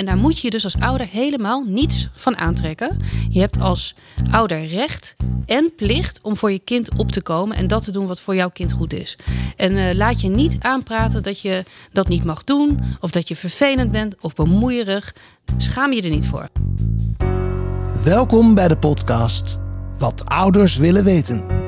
En daar moet je dus als ouder helemaal niets van aantrekken. Je hebt als ouder recht en plicht om voor je kind op te komen en dat te doen wat voor jouw kind goed is. En uh, laat je niet aanpraten dat je dat niet mag doen, of dat je vervelend bent of bemoeierig. Schaam je er niet voor. Welkom bij de podcast Wat ouders willen weten.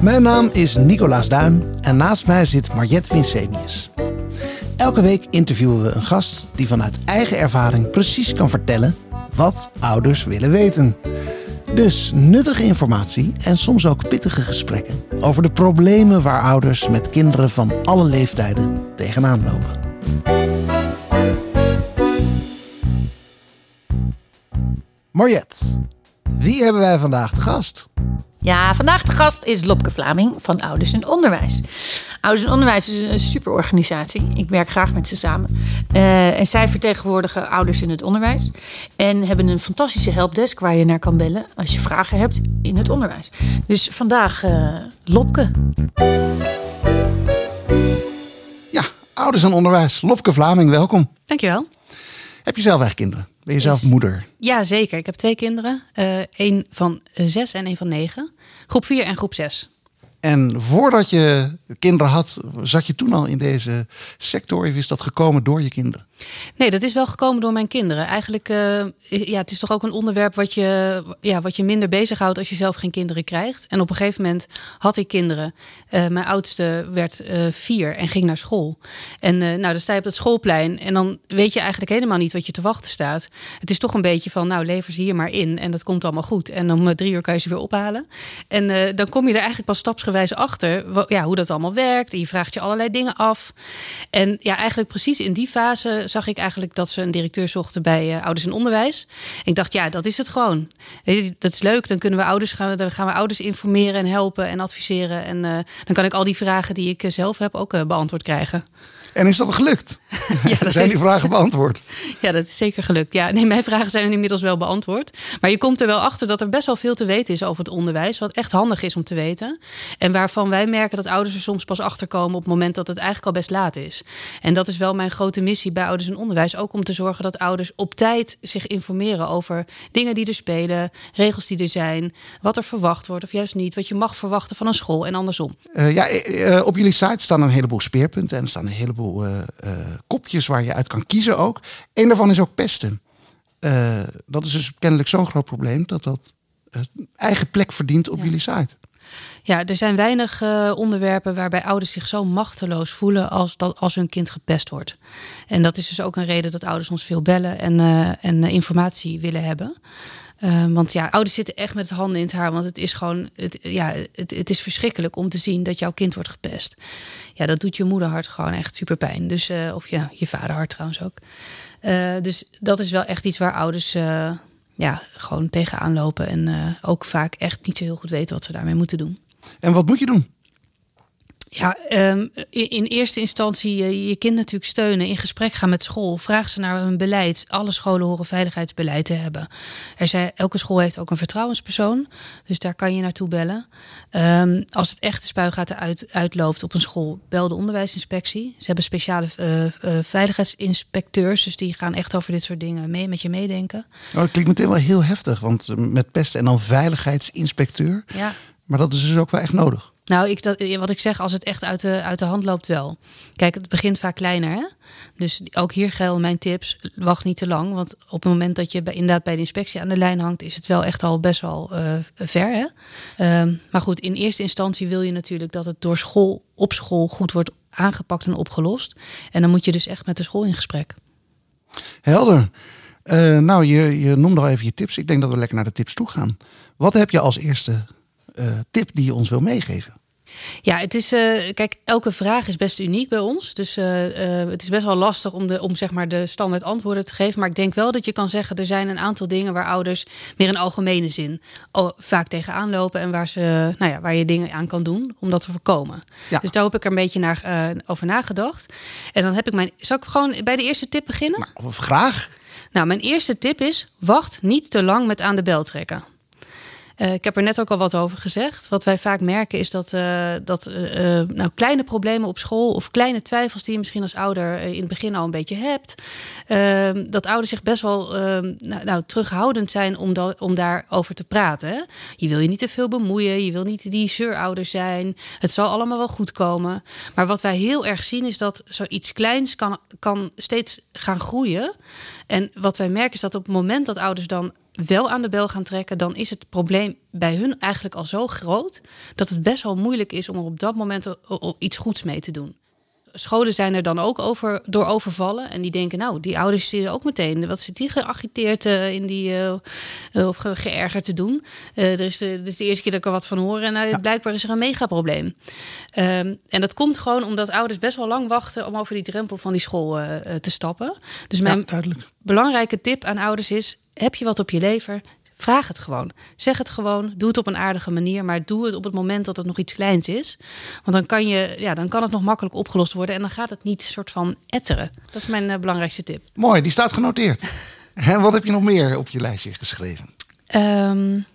Mijn naam is Nicolaas Duin en naast mij zit Mariette Winsenius. Elke week interviewen we een gast die vanuit eigen ervaring precies kan vertellen wat ouders willen weten. Dus nuttige informatie en soms ook pittige gesprekken over de problemen waar ouders met kinderen van alle leeftijden tegenaan lopen. Mariette, wie hebben wij vandaag te gast? Ja, vandaag de gast is Lopke Vlaming van Ouders in Onderwijs. Ouders in Onderwijs is een superorganisatie. Ik werk graag met ze samen. Uh, en zij vertegenwoordigen ouders in het onderwijs. En hebben een fantastische helpdesk waar je naar kan bellen als je vragen hebt in het onderwijs. Dus vandaag uh, Lopke. Ja, Ouders in Onderwijs. Lopke Vlaming, welkom. Dankjewel. Heb je zelf echt kinderen? Ben je zelf moeder? Ja, zeker. Ik heb twee kinderen. Eén uh, van zes en één van negen. Groep vier en groep zes. En voordat je kinderen had, zat je toen al in deze sector? Of is dat gekomen door je kinderen? Nee, dat is wel gekomen door mijn kinderen. Eigenlijk, uh, ja, het is toch ook een onderwerp wat je, ja, wat je minder bezighoudt als je zelf geen kinderen krijgt. En op een gegeven moment had ik kinderen. Uh, mijn oudste werd uh, vier en ging naar school. En nou, dan sta je op het schoolplein en dan weet je eigenlijk helemaal niet wat je te wachten staat. Het is toch een beetje van, nou, lever ze hier maar in en dat komt allemaal goed. En om drie uur kan je ze weer ophalen. En dan kom je er eigenlijk pas stapsgewijs achter ja, hoe dat allemaal werkt. En je vraagt je allerlei dingen af. En ja, eigenlijk precies in die fase zag ik eigenlijk dat ze een directeur zochten bij uh, Ouders in Onderwijs. ik dacht, ja, dat is het gewoon. Dat is leuk. Dan kunnen we ouders gaan, dan gaan we ouders informeren en helpen en adviseren. En uh, dan kan ik al die vragen die ik zelf heb ook beantwoord krijgen. En is dat gelukt? Ja, dat zijn die vragen beantwoord? Ja, dat is zeker gelukt. Ja, nee, mijn vragen zijn inmiddels wel beantwoord. Maar je komt er wel achter dat er best wel veel te weten is over het onderwijs. Wat echt handig is om te weten. En waarvan wij merken dat ouders er soms pas achter komen op het moment dat het eigenlijk al best laat is. En dat is wel mijn grote missie bij Ouders en Onderwijs. Ook om te zorgen dat ouders op tijd zich informeren over dingen die er spelen, regels die er zijn, wat er verwacht wordt of juist niet, wat je mag verwachten van een school en andersom. Uh, ja, uh, op jullie site staan een heleboel speerpunten en er staan een heleboel uh, uh, kopjes waar je uit kan kiezen ook. Eén daarvan is ook pesten. Uh, dat is dus kennelijk zo'n groot probleem dat dat eigen plek verdient op ja. jullie site. Ja, er zijn weinig onderwerpen waarbij ouders zich zo machteloos voelen als, dat, als hun kind gepest wordt. En dat is dus ook een reden dat ouders ons veel bellen en, en informatie willen hebben. Uh, want ja, ouders zitten echt met handen in het haar. Want het is gewoon, het, ja, het, het is verschrikkelijk om te zien dat jouw kind wordt gepest. Ja, dat doet je moederhart gewoon echt super pijn. Dus, uh, of ja, je vaderhart trouwens ook. Uh, dus dat is wel echt iets waar ouders ja, gewoon tegenaan lopen. En ook vaak echt niet zo heel goed weten wat ze daarmee moeten doen. En wat moet je doen? Ja, um, in, eerste instantie je, je kind natuurlijk steunen, in gesprek gaan met school. Vraag ze naar hun beleid. Alle scholen horen veiligheidsbeleid te hebben. Er zijn, elke school heeft ook een vertrouwenspersoon, dus daar kan je naartoe bellen. Um, als het echt de spuigaten uit, uitloopt op een school, bel de onderwijsinspectie. Ze hebben speciale uh, uh, veiligheidsinspecteurs, dus die gaan echt over dit soort dingen mee, met je meedenken. Oh, dat klinkt meteen wel heel heftig, want met pesten en dan veiligheidsinspecteur. Ja. Maar dat is dus ook wel echt nodig. Nou, ik, dat, wat ik zeg, als het echt uit de, uit de hand loopt, wel. Kijk, het begint vaak kleiner. Hè? Dus ook hier gelden mijn tips. Wacht niet te lang. Want op het moment dat je inderdaad bij de inspectie aan de lijn hangt, is het wel echt al best wel uh, ver. Hè? Um, maar goed, in eerste instantie wil je natuurlijk dat het door school op school goed wordt aangepakt en opgelost. En dan moet je dus echt met de school in gesprek. Helder. Uh, nou, je, je noemde al even je tips. Ik denk dat we lekker naar de tips toe gaan. Wat heb je als eerste tip die je ons wil meegeven? Ja, het is. Uh, kijk, elke vraag is best uniek bij ons. Dus uh, uh, het is best wel lastig om, de, om zeg maar de standaard antwoorden te geven. Maar ik denk wel dat je kan zeggen: er zijn een aantal dingen waar ouders meer in algemene zin vaak tegenaan lopen. En waar, ze, nou ja, waar je dingen aan kan doen om dat te voorkomen. Ja. Dus daar heb ik er een beetje naar, over nagedacht. En dan heb ik mijn. Zal ik gewoon bij de eerste tip beginnen? Nou, graag. Nou, mijn eerste tip is: wacht niet te lang met aan de bel trekken. Uh, ik heb er net ook al wat over gezegd. Wat wij vaak merken is dat, uh, dat uh, nou, kleine problemen op school of kleine twijfels die je misschien als ouder in het begin al een beetje hebt, ehm, dat ouders zich best wel ehm, nou, nou, terughoudend zijn om, dat, om daarover te praten. Je wil je niet te veel bemoeien, je wil niet die zeurouder zijn. Het zal allemaal wel goed komen. Maar wat wij heel erg zien is dat zoiets kleins kan, kan steeds gaan groeien. En wat wij merken is dat op het moment dat ouders dan wel aan de bel gaan trekken, dan is het probleem bij hun eigenlijk al zo groot dat het best wel moeilijk is om er op dat moment iets goeds mee te doen. Scholen zijn er dan ook over, door overvallen. En die denken, nou, die ouders zitten ook meteen. Wat zit die geagiteerd uh, in die, uh, of geërgerd te doen? Uh, er is de, is de eerste keer dat ik er wat van hoor. En ja. blijkbaar is er een megaprobleem. Um, en dat komt gewoon omdat ouders best wel lang wachten om over die drempel van die school te stappen. Dus mijn ja, belangrijke tip aan ouders is: heb je wat op je lever? Vraag het gewoon. Zeg het gewoon. Doe het op een aardige manier. Maar doe het op het moment dat het nog iets kleins is. Want dan kan, je, ja, dan kan het nog makkelijk opgelost worden. En dan gaat het niet soort van etteren. Dat is mijn uh, belangrijkste tip. Mooi, die staat genoteerd. en wat heb je nog meer op je lijstje geschreven? Um,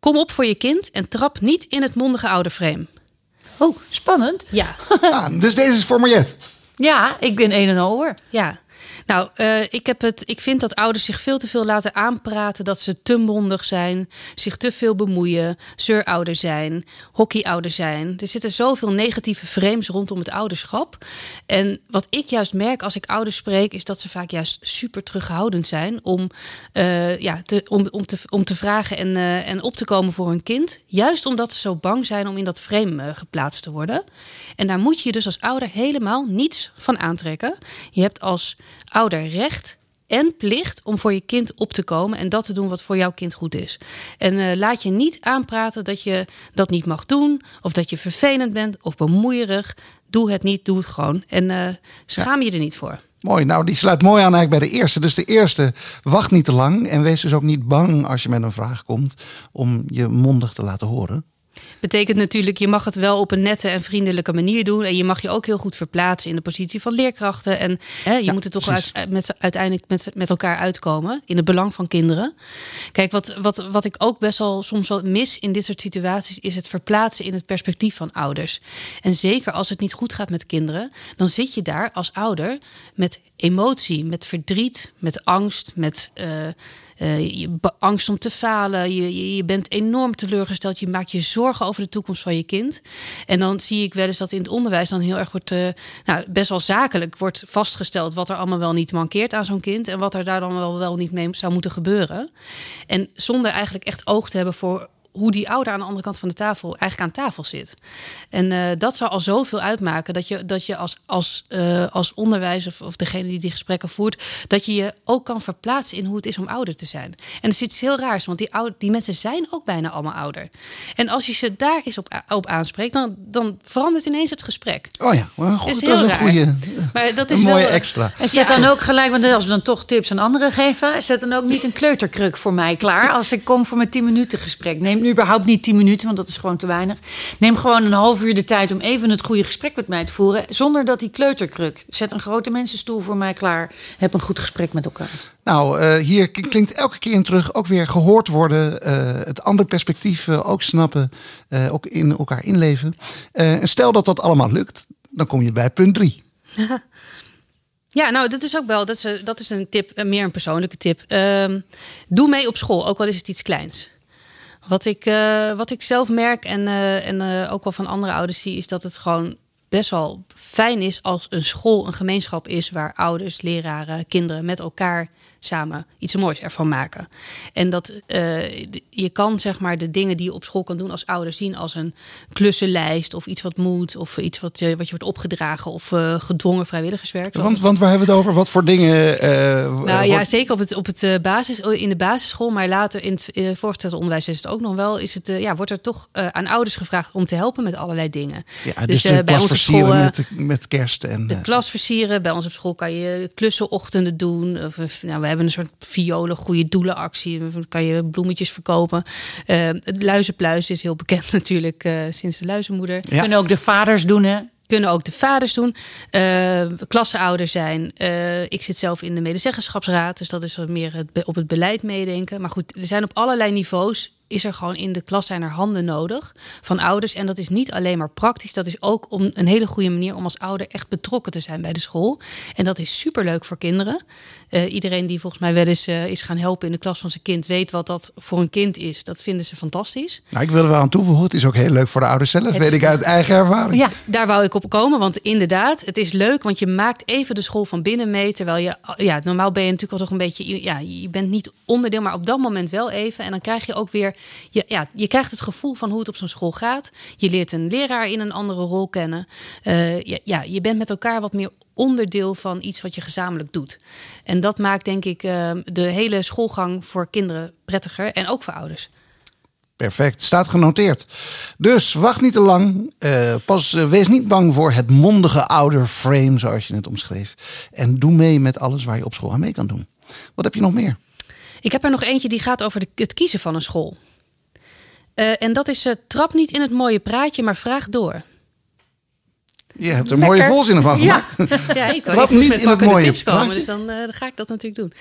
kom op voor je kind en trap niet in het mondige ouderframe. Oh, spannend. Ja. ah, dus deze is voor Mariette. Ja, ik ben een en al hoor. Ja. Nou, uh, ik, heb het, ik vind dat ouders zich veel te veel laten aanpraten dat ze te mondig zijn, zich te veel bemoeien, zeurouder zijn, hockeyouder zijn. Er zitten zoveel negatieve frames rondom het ouderschap. En wat ik juist merk als ik ouders spreek, is dat ze vaak juist super terughoudend zijn om, uh, ja, te, om, om, te, om te vragen en, uh, en op te komen voor hun kind. Juist omdat ze zo bang zijn om in dat frame geplaatst te worden. En daar moet je dus als ouder helemaal niets van aantrekken. Je hebt als ouder recht en plicht om voor je kind op te komen en dat te doen wat voor jouw kind goed is. En uh, laat je niet aanpraten dat je dat niet mag doen, of dat je vervelend bent of bemoeierig. Doe het niet, doe het gewoon. En uh, schaam je er niet voor. Mooi, nou die sluit mooi aan eigenlijk bij de eerste. Dus de eerste, wacht niet te lang en wees dus ook niet bang als je met een vraag komt om je mondig te laten horen. Betekent natuurlijk, je mag het wel op een nette en vriendelijke manier doen. En je mag je ook heel goed verplaatsen in de positie van leerkrachten. En hè, je ja, moet het toch uit, met, uiteindelijk met, met elkaar uitkomen. In het belang van kinderen. Kijk, wat, wat, wat ik ook best wel soms wat mis in dit soort situaties, is het verplaatsen in het perspectief van ouders. En zeker als het niet goed gaat met kinderen, dan zit je daar als ouder met emotie, met verdriet, met angst, met. Uh, uh, angst om te falen. Je, je, bent enorm teleurgesteld. Je maakt je zorgen over de toekomst van je kind. En dan zie ik wel eens dat in het onderwijs dan heel erg wordt, uh, nou, best wel zakelijk wordt vastgesteld wat er allemaal wel niet mankeert aan zo'n kind. En wat er daar dan wel, wel niet mee zou moeten gebeuren. En zonder eigenlijk echt oog te hebben voor hoe die ouder aan de andere kant van de tafel eigenlijk aan tafel zit. En uh, dat zou al zoveel uitmaken dat je, dat je als, als, uh, als onderwijzer of, of degene die die gesprekken voert, dat je je ook kan verplaatsen in hoe het is om ouder te zijn. En er zit iets heel raars, want die, oude, die mensen zijn ook bijna allemaal ouder. En als je ze daar eens op, op aanspreekt, dan, dan verandert ineens het gesprek. Oh ja, maar goed, is dat is een goede, maar dat is een mooie wel, extra. En zet ja. dan ook gelijk, want als we dan toch tips aan anderen geven, zet dan ook niet een kleuterkruk voor mij klaar als ik kom voor mijn 10 minuten gesprek. Neem überhaupt niet 10 minuten, want dat is gewoon te weinig. Neem gewoon een half uur de tijd om even het goede gesprek met mij te voeren. Zonder dat die kleuterkruk. Zet een grote mensenstoel voor mij klaar. Heb een goed gesprek met elkaar. Nou, uh, hier klinkt elke keer in terug ook weer gehoord worden. Uh, het andere perspectief uh, ook snappen. ook in elkaar inleven. en stel dat dat allemaal lukt, dan kom je bij punt 3. Ja, nou, dat is ook wel, dat is, dat is een tip, meer een persoonlijke tip. Uh, doe mee op school, ook al is het iets kleins. Wat ik, uh, wat ik zelf merk en, uh, en uh, ook wel van andere ouders zie, is dat het gewoon best wel fijn is als een school een gemeenschap is waar ouders, leraren, kinderen met elkaar samen iets moois ervan maken. En dat uh, je kan zeg maar de dingen die je op school kan doen als ouder zien als een klussenlijst of iets wat moet of iets wat, uh, wat je wordt opgedragen of uh, gedwongen vrijwilligerswerk. Want, want waar hebben we het over? Wat voor dingen? nou ja, zeker op het, op het basis, in de basisschool, maar later in het voortgezet onderwijs is het ook nog wel. Is het, ja, wordt er toch aan ouders gevraagd om te helpen met allerlei dingen. Ja, dus, dus bij ons op school met, met kerst en de klas versieren. Bij ons op school kan je klussenochtenden doen. Of, nou, we hebben een soort violen goede doelenactie. Dan kan je bloemetjes verkopen. Uh, het luizenpluis is heel bekend natuurlijk uh, sinds de luizenmoeder. Ja. Kunnen ook de vaders doen hè? Kunnen ook de vaders doen. Uh, klasseouder zijn. Uh, ik zit zelf in de medezeggenschapsraad. Dus dat is wat meer het op het beleid meedenken. Maar goed, er zijn op allerlei niveaus is er gewoon in de klas zijn er handen nodig van ouders. En dat is niet alleen maar praktisch, dat is ook om een hele goede manier om als ouder echt betrokken te zijn bij de school. En dat is superleuk voor kinderen. Uh, iedereen die volgens mij wel eens uh, is gaan helpen in de klas van zijn kind, weet wat dat voor een kind is. Dat vinden ze fantastisch. Nou, ik wil er wel aan toevoegen. Het is ook heel leuk voor de ouders zelf, het weet ik uit eigen ervaring. Ja, daar wou ik op komen. Want inderdaad, het is leuk, want je maakt even de school van binnen mee. Terwijl je, ja, normaal ben je natuurlijk al toch een beetje, ja, je bent niet onderdeel, maar op dat moment wel even. En dan krijg je ook weer, je, ja, je krijgt het gevoel van hoe het op zo'n school gaat. Je leert een leraar in een andere rol kennen. Uh, ja, je bent met elkaar wat meer onderdeel van iets wat je gezamenlijk doet. En dat maakt denk ik uh, de hele schoolgang voor kinderen prettiger en ook voor ouders. Perfect, staat genoteerd. Dus wacht niet te lang. Uh, pas, wees niet bang voor het mondige ouder-frame, zoals je het omschreef. En doe mee met alles waar je op school aan mee kan doen. Wat heb je nog meer? Ik heb er nog eentje die gaat over de, het kiezen van een school. Uh, en dat is: trap niet in het mooie praatje, maar vraag door. Je hebt er mooie volzinnen van gemaakt. Ja, ja ik Trap niet in het mooie tips komen, dus dan, uh, dan, ga ik dat natuurlijk doen.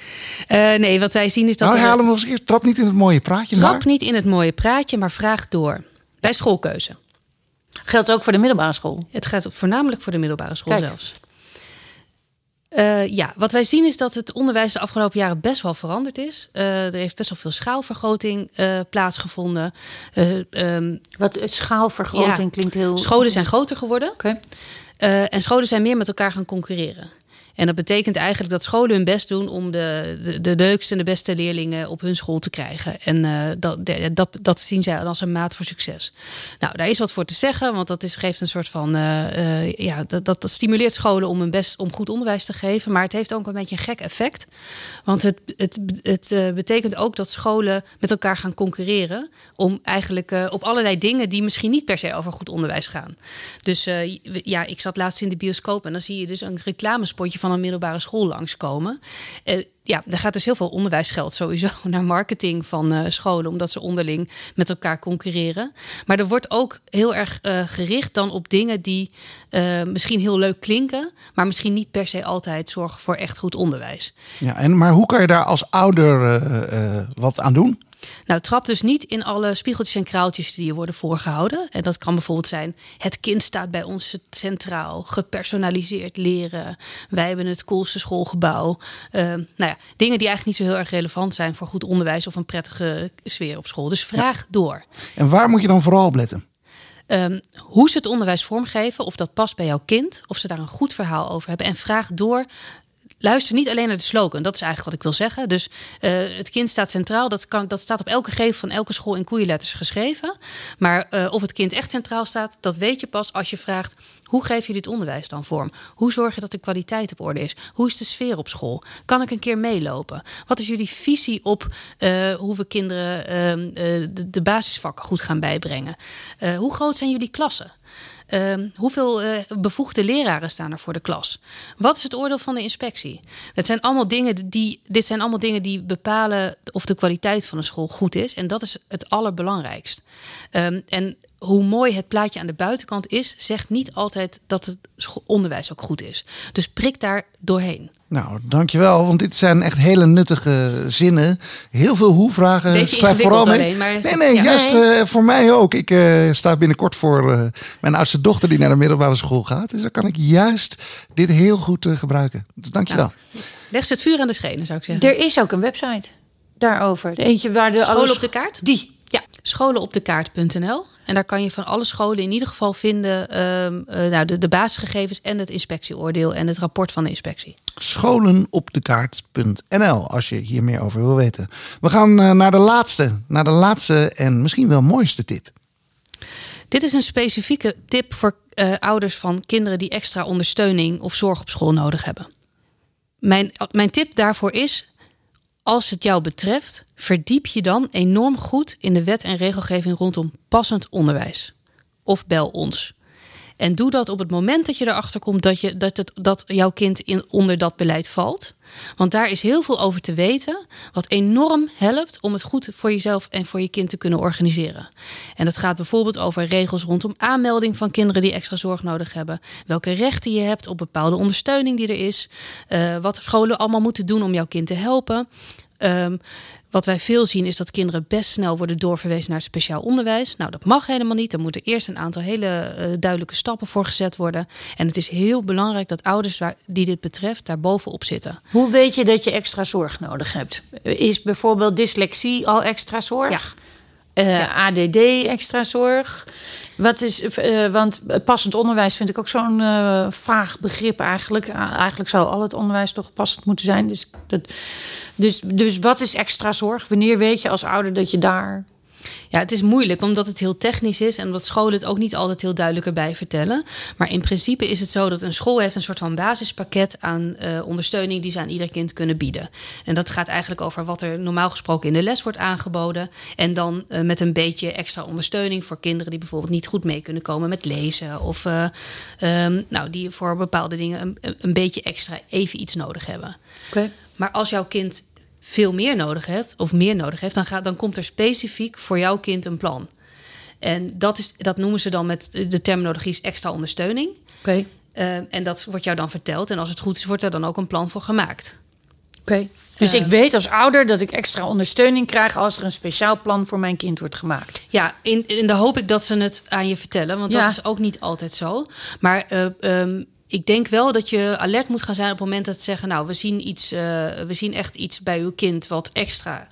Uh, nee, wat wij zien is dat... Nou, herhaal hem nog eens Trap niet in het mooie praatje, Trap maar... niet in het mooie praatje, maar vraag door. Bij schoolkeuze. Geldt ook voor de middelbare school? Het geldt voornamelijk voor de middelbare school Kijk. zelfs. Uh, ja, wat wij zien is dat het onderwijs de afgelopen jaren best wel veranderd is. Uh, er heeft best wel veel schaalvergroting uh, plaatsgevonden. Um, wat schaalvergroting ja, klinkt heel. Scholen zijn groter geworden. Okay. en scholen zijn meer met elkaar gaan concurreren. En dat betekent eigenlijk dat scholen hun best doen om de, de, de leukste en de beste leerlingen op hun school te krijgen. En uh, dat, dat, dat zien zij als een maat voor succes. Nou, daar is wat voor te zeggen, want dat is, geeft een soort van. Uh, uh, ja, dat, dat, stimuleert scholen om, een best, om goed onderwijs te geven. Maar het heeft ook een beetje een gek effect. Want het, het, het betekent ook dat scholen met elkaar gaan concurreren. Om eigenlijk op allerlei dingen die misschien niet per se over goed onderwijs gaan. Dus ja, ik zat laatst in de bioscoop en dan zie je dus een reclamespotje van van een middelbare school langskomen. Uh, ja, er gaat dus heel veel onderwijsgeld sowieso naar marketing van uh, scholen, omdat ze onderling met elkaar concurreren. Maar er wordt ook heel erg uh, gericht dan op dingen die misschien heel leuk klinken, maar misschien niet per se altijd zorgen voor echt goed onderwijs. Ja, en maar hoe kan je daar als ouder wat aan doen? Nou, trap dus niet in alle spiegeltjes en kraaltjes die je worden voorgehouden. En dat kan bijvoorbeeld zijn: het kind staat bij ons centraal, gepersonaliseerd leren. Wij hebben het coolste schoolgebouw. Uh, nou ja, dingen die eigenlijk niet zo heel erg relevant zijn voor goed onderwijs of een prettige sfeer op school. Dus vraag door. En waar moet je dan vooral op letten? Um, hoe ze het onderwijs vormgeven, of dat past bij jouw kind, of ze daar een goed verhaal over hebben. En vraag door luister niet alleen naar de slogan. Dat is eigenlijk wat ik wil zeggen. Dus uh, het kind staat centraal. Dat, kan, dat staat op elke gevel van elke school in koeienletters geschreven. Maar uh, of het kind echt centraal staat, dat weet je pas als je vraagt... hoe geef je dit onderwijs dan vorm? Hoe zorg je dat de kwaliteit op orde is? Hoe is de sfeer op school? Kan ik een keer meelopen? Wat is jullie visie op uh, hoe we kinderen ehm, de, basisvakken goed gaan bijbrengen? hoe groot zijn jullie klassen? Um, hoeveel uh, bevoegde leraren staan er voor de klas? Wat is het oordeel van de inspectie? Dat zijn allemaal dingen die, dit zijn allemaal dingen die bepalen of de kwaliteit van een school goed is. En dat is het allerbelangrijkst. Um, en hoe mooi het plaatje aan de buitenkant is, zegt niet altijd dat het onderwijs ook goed is. Dus prik daar doorheen. Nou, dankjewel, want dit zijn echt hele nuttige zinnen. Heel veel hoe-vragen. Schrijf vooral mee. Alleen, maar... Nee, nee, juist Uh, voor mij ook. Ik uh, sta binnenkort voor uh, mijn oudste dochter die naar de middelbare school gaat. Dus dan kan ik juist dit heel goed gebruiken. Dus dankjewel. Nou, leg ze het vuur aan de schenen, zou ik zeggen. Er is ook een website daarover. Eentje waar de Scholen op de kaart? Die. Ja, scholenopdekaart.nl. En daar kan je van alle scholen in ieder geval vinden um, uh, nou, de, de basisgegevens en het inspectieoordeel en het rapport van de inspectie. Scholenopdekaart.nl als je hier meer over wil weten. We gaan uh, naar de laatste, naar de laatste en misschien wel mooiste tip. Dit is een specifieke tip voor uh, ouders van kinderen die extra ondersteuning of zorg op school nodig hebben. Mijn, mijn tip daarvoor is als het jou betreft, verdiep je dan enorm goed in de wet en regelgeving rondom passend onderwijs. Of bel ons. En doe dat op het moment dat je erachter komt dat, je, dat, het, dat jouw kind in, onder dat beleid valt. Want daar is heel veel over te weten, wat enorm helpt om het goed voor jezelf en voor je kind te kunnen organiseren. En dat gaat bijvoorbeeld over regels rondom aanmelding van kinderen die extra zorg nodig hebben, welke rechten je hebt op bepaalde ondersteuning die er is, uh, wat scholen allemaal moeten doen om jouw kind te helpen. Um, wat wij veel zien is dat kinderen best snel worden doorverwezen naar speciaal onderwijs. Nou, dat mag helemaal niet. Er moeten eerst een aantal hele uh, duidelijke stappen voor gezet worden. En het is heel belangrijk dat ouders waar, die dit betreft daar bovenop zitten. Hoe weet je dat je extra zorg nodig hebt? Is bijvoorbeeld dyslexie al extra zorg? Ja. Uh, ja. ADD extra zorg? Wat is, uh, want passend onderwijs vind ik ook zo'n uh, vaag begrip eigenlijk. eigenlijk zou al het onderwijs toch passend moeten zijn. Dus, dat, dus, dus wat is extra zorg? Wanneer weet je als ouder dat je daar ja, het is moeilijk omdat het heel technisch is en omdat scholen het ook niet altijd heel duidelijk erbij vertellen. Maar in principe is het zo dat een school heeft een soort van basispakket aan uh, ondersteuning die ze aan ieder kind kunnen bieden. En dat gaat eigenlijk over wat er normaal gesproken in de les wordt aangeboden. En dan uh, met een beetje extra ondersteuning voor kinderen die bijvoorbeeld niet goed mee kunnen komen met lezen. Of uh, um, nou, die voor bepaalde dingen een, een, beetje extra even iets nodig hebben. Okay. Maar als jouw kind veel meer nodig hebt of meer nodig heeft, dan, gaat, dan komt er specifiek voor jouw kind een plan. En dat, is, dat noemen ze dan met de terminologie is extra ondersteuning. Oké. Okay. Uh, en dat wordt jou dan verteld. En als het goed is, wordt er dan ook een plan voor gemaakt. Oké. Okay. Dus uh, ik weet als ouder dat ik extra ondersteuning krijg als er een speciaal plan voor mijn kind wordt gemaakt. Ja, in, in de hoop ik dat ze het aan je vertellen, want ja. dat is ook niet altijd zo. Maar uh, um, ik denk wel dat je alert moet gaan zijn op het moment dat ze zeggen: Nou, we zien, iets, uh, we zien echt iets bij uw kind wat extra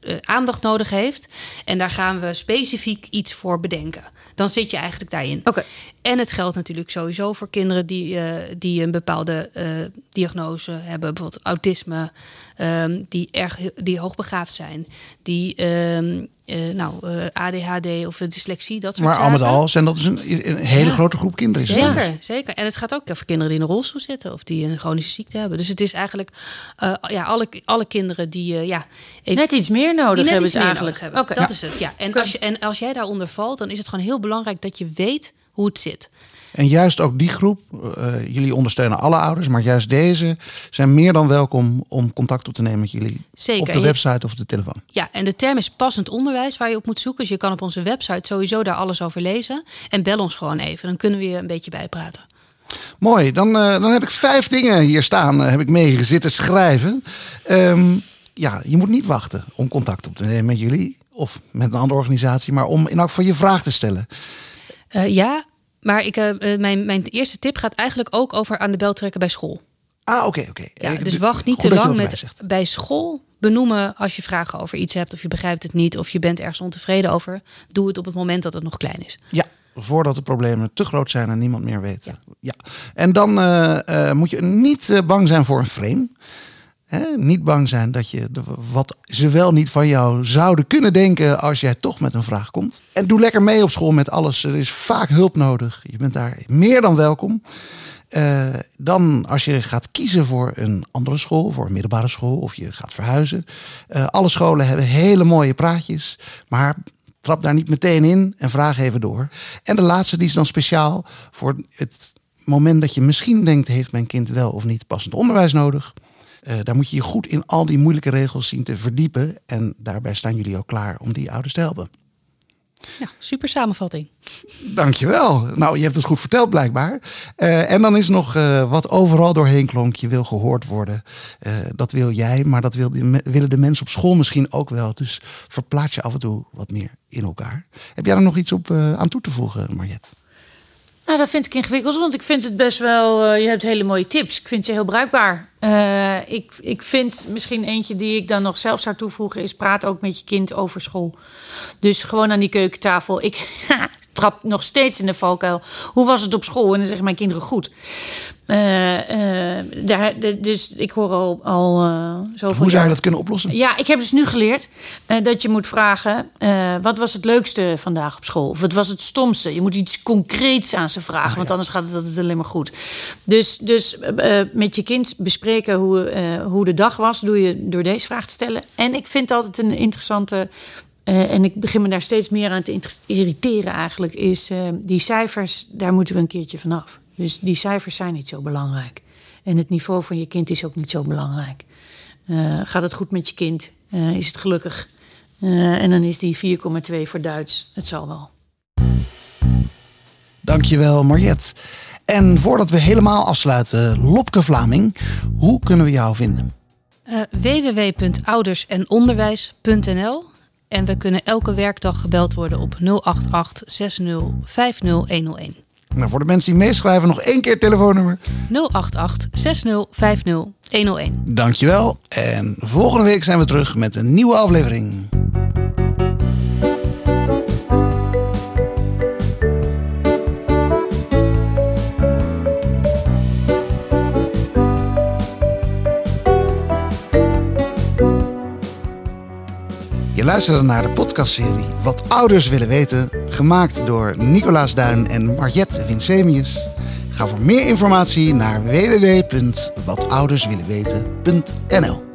uh, aandacht nodig heeft. En daar gaan we specifiek iets voor bedenken. Dan zit je eigenlijk daarin. Okay. En het geldt natuurlijk sowieso voor kinderen die, uh, die een bepaalde diagnose hebben, bijvoorbeeld autisme, um, die erg die hoogbegaafd zijn, die um, uh, nou, uh, ADHD of dyslexie, dat soort maar zaken. Maar al met al zijn dat dus een, een hele ja. grote groep kinderen. Zeker, dus. zeker. En het gaat ook voor kinderen die in een rolstoel zitten of die een chronische ziekte hebben. Dus het is eigenlijk uh, ja, alle, alle kinderen die ja, even, net iets meer nodig hebben ze eigenlijk. Hebben. Okay. Dat ja. is het. Ja. En, als je, en als jij daaronder valt, dan is het gewoon heel belangrijk dat je weet hoe het zit. En juist ook die groep, uh, jullie ondersteunen alle ouders, maar juist deze zijn meer dan welkom om contact op te nemen met jullie Zeker. op de website of de telefoon. Ja, en de term is passend onderwijs waar je op moet zoeken. Dus je kan op onze website sowieso daar alles over lezen. En bel ons gewoon even, dan kunnen we je een beetje bijpraten. Mooi, dan, uh, dan heb ik vijf dingen hier staan, uh, heb ik mee zitten schrijven. Um, ja, je moet niet wachten om contact op te nemen met jullie of met een andere organisatie, maar om in elk geval je vraag te stellen. Uh, ja, maar ik, uh, mijn, mijn eerste tip gaat eigenlijk ook over aan de bel trekken bij school. Ah, oké, okay, oké. Okay. Ja, dus wacht niet te lang met bij school benoemen als je vragen over iets hebt of je begrijpt het niet of je bent ergens ontevreden over. Doe het op het moment dat het nog klein is. Ja, voordat de problemen te groot zijn en niemand meer weet. Ja. ja. En dan uh, uh, moet je niet uh, bang zijn voor een frame. Niet bang zijn dat je wat ze wel niet van jou zouden kunnen denken als jij toch met een vraag komt. En doe lekker mee op school met alles. Er is vaak hulp nodig. Je bent daar meer dan welkom. Uh, dan als je gaat kiezen voor een andere school, voor een middelbare school of je gaat verhuizen. Uh, alle scholen hebben hele mooie praatjes, maar trap daar niet meteen in en vraag even door. En de laatste die is dan speciaal voor het moment dat je misschien denkt, heeft mijn kind wel of niet passend onderwijs nodig? Uh, daar moet je je goed in al die moeilijke regels zien te verdiepen. En daarbij staan jullie ook klaar om die ouders te helpen. Ja, super samenvatting. Dankjewel. Nou, je hebt het goed verteld blijkbaar. Uh, en dan is nog uh, wat overal doorheen klonk. Je wil gehoord worden. Uh, dat wil jij, maar dat wil willen de mensen op school misschien ook wel. Dus verplaats je af en toe wat meer in elkaar. Heb jij er nog iets op aan toe te voegen, Mariette? Nou, dat vind ik ingewikkeld, want ik vind het best wel. Uh, je hebt hele mooie tips. Ik vind ze heel bruikbaar. Uh, ik, ik vind misschien eentje die ik dan nog zelf zou toevoegen, is praat ook met je kind over school. Dus gewoon aan die keukentafel. Ik trap nog steeds in de valkuil. Hoe was het op school? En dan zeggen mijn kinderen goed. Uh, uh, daar, de, dus ik hoor al, al uh, zoveel. Hoe zou je dat kunnen oplossen? Ja, ik heb dus nu geleerd dat je moet vragen: wat was het leukste vandaag op school? Of wat was het stomste? Je moet iets concreets aan ze vragen, oh, want ja. anders gaat het altijd alleen maar goed. Dus, dus met je kind bespreken hoe, hoe de dag was, doe je door deze vraag te stellen. En ik vind altijd een interessante. en ik begin me daar steeds meer aan te irriteren, eigenlijk. Is die cijfers, daar moeten we een keertje vanaf. Dus die cijfers zijn niet zo belangrijk. En het niveau van je kind is ook niet zo belangrijk. Uh, gaat het goed met je kind? Uh, is het gelukkig? Uh, en dan is die 4,2 voor Duits. Het zal wel. Dankjewel, Mariette. En voordat we helemaal afsluiten, Lopke Vlaming, hoe kunnen we jou vinden? Uh, www.oudersenonderwijs.nl En we kunnen elke werkdag gebeld worden op 088 60 50 101. Nou, voor de mensen die meeschrijven, nog één keer telefoonnummer. 088 60 50 101. Dankjewel. En volgende week zijn we terug met een nieuwe aflevering. Luisterde naar de podcastserie Wat ouders willen weten, gemaakt door Nicolaas Duin en Mariette Winsemius. Ga voor meer informatie naar www.watouderswillenweten.nl.